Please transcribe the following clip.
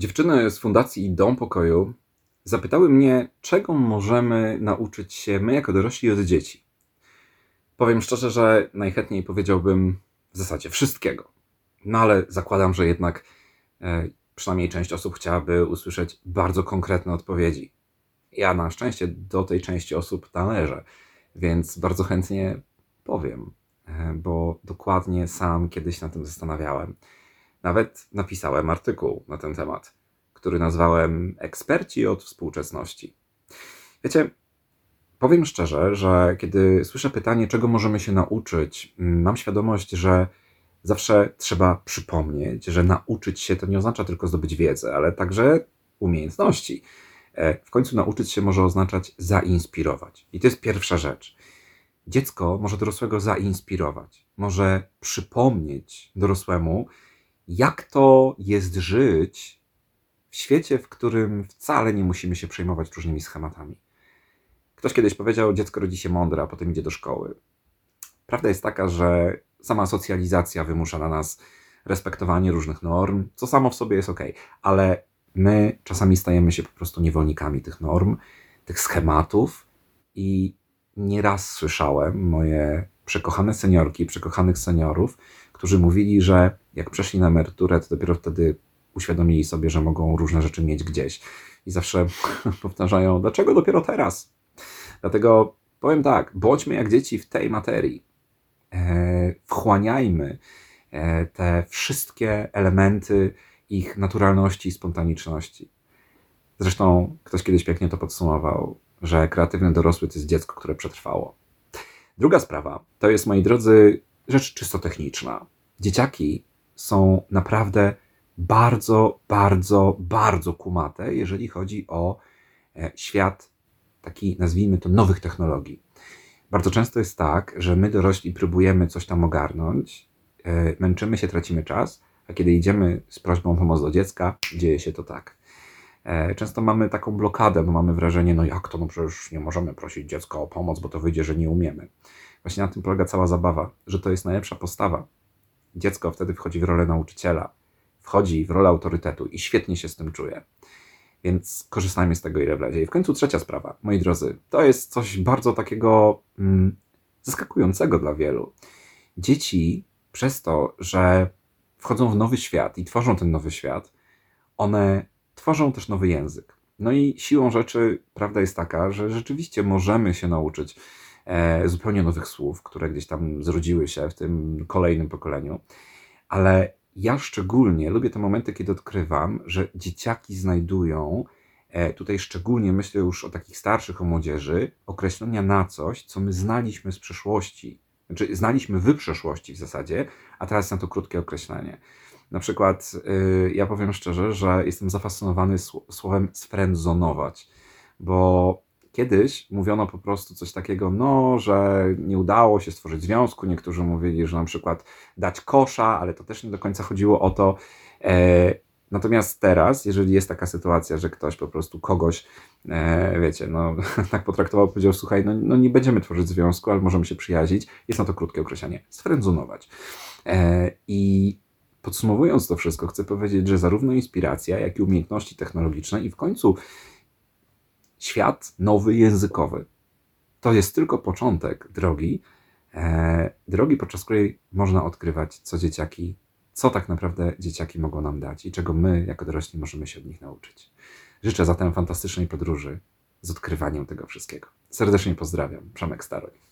Dziewczyny z Fundacji Dom Pokoju zapytały mnie, czego możemy nauczyć się my jako dorośli od dzieci. Powiem szczerze, że najchętniej powiedziałbym w zasadzie wszystkiego. No ale zakładam, że jednak e, przynajmniej część osób chciałaby usłyszeć bardzo konkretne odpowiedzi. Ja na szczęście do tej części osób należę, więc bardzo chętnie powiem, e, bo dokładnie sam kiedyś na tym zastanawiałem. Nawet napisałem artykuł na ten temat, który nazwałem Eksperci od współczesności. Wiecie, powiem szczerze, że kiedy słyszę pytanie, czego możemy się nauczyć, mam świadomość, że zawsze trzeba przypomnieć, że nauczyć się to nie oznacza tylko zdobyć wiedzę, ale także umiejętności. E, w końcu nauczyć się może oznaczać zainspirować. I to jest pierwsza rzecz. Dziecko może dorosłego zainspirować, może przypomnieć dorosłemu, jak to jest żyć w świecie, w którym wcale nie musimy się przejmować różnymi schematami. Ktoś kiedyś powiedział, dziecko rodzi się mądre, a potem idzie do szkoły. Prawda jest taka, że sama socjalizacja wymusza na nas respektowanie różnych norm, co samo w sobie jest ok, ale my czasami stajemy się po prostu niewolnikami tych norm, tych schematów i nieraz słyszałem moje przekochane seniorki, przekochanych seniorów, którzy mówili, że jak przeszli na emeryturę, to dopiero wtedy uświadomili sobie, że mogą różne rzeczy mieć gdzieś. I zawsze powtarzają, dlaczego dopiero teraz? Dlatego powiem tak, bądźmy jak dzieci w tej materii. E, wchłaniajmy e, te wszystkie elementy ich naturalności i spontaniczności. Zresztą ktoś kiedyś pięknie to podsumował, że kreatywny dorosły to jest dziecko, które przetrwało. Druga sprawa to jest, moi drodzy, rzecz czysto techniczna. Dzieciaki są naprawdę bardzo, bardzo, bardzo kumate, jeżeli chodzi o e, świat taki, nazwijmy to, nowych technologii. Bardzo często jest tak, że my dorośli próbujemy coś tam ogarnąć, e, męczymy się, tracimy czas, a kiedy idziemy z prośbą o pomoc do dziecka, dzieje się to tak. E, często mamy taką blokadę, bo mamy wrażenie, no jak to, no przecież nie możemy prosić dziecka o pomoc, bo to wyjdzie, że nie umiemy. Właśnie na tym polega cała zabawa, że to jest najlepsza postawa. Dziecko wtedy wchodzi w rolę nauczyciela, wchodzi w rolę autorytetu i świetnie się z tym czuje. Więc korzystajmy z tego, ile wlezie. I w końcu trzecia sprawa, moi drodzy, to jest coś bardzo takiego mm, zaskakującego dla wielu. Dzieci przez to, że wchodzą w nowy świat i tworzą ten nowy świat, one tworzą też nowy język. No i siłą rzeczy prawda jest taka, że rzeczywiście możemy się nauczyć zupełnie nowych słów, które gdzieś tam zrodziły się w tym kolejnym pokoleniu, ale ja szczególnie lubię te momenty, kiedy odkrywam, że dzieciaki znajdują, e, tutaj szczególnie myślę już o takich starszych, o młodzieży, określenia na coś, co my znaliśmy z przeszłości. Znaczy, znaliśmy w przeszłości w zasadzie, a teraz na to krótkie określenie. Na przykład, yy, ja powiem szczerze, że jestem zafascynowany słowem sfrendzonować, bo kiedyś mówiono po prostu coś takiego, no, że nie udało się stworzyć związku. Niektórzy mówili, że na przykład dać kosza, ale to też nie do końca chodziło o to. E, natomiast teraz, jeżeli jest taka sytuacja, że ktoś po prostu kogoś, e, wiecie, no, tak potraktował, powiedział, słuchaj, no, no, nie będziemy tworzyć związku, ale możemy się przyjaźnić, jest na to krótkie określenie, sfrędzunować. E, I podsumowując to wszystko, chcę powiedzieć, że zarówno inspiracja, jak i umiejętności technologiczne i w końcu świat nowy językowy. To jest tylko początek drogi, e, drogi, podczas której można odkrywać, co dzieciaki, co tak naprawdę dzieciaki mogą nam dać i czego my, jako dorośli, możemy się od nich nauczyć. Życzę zatem fantastycznej podróży z odkrywaniem tego wszystkiego. Serdecznie pozdrawiam. Przemek Staroń.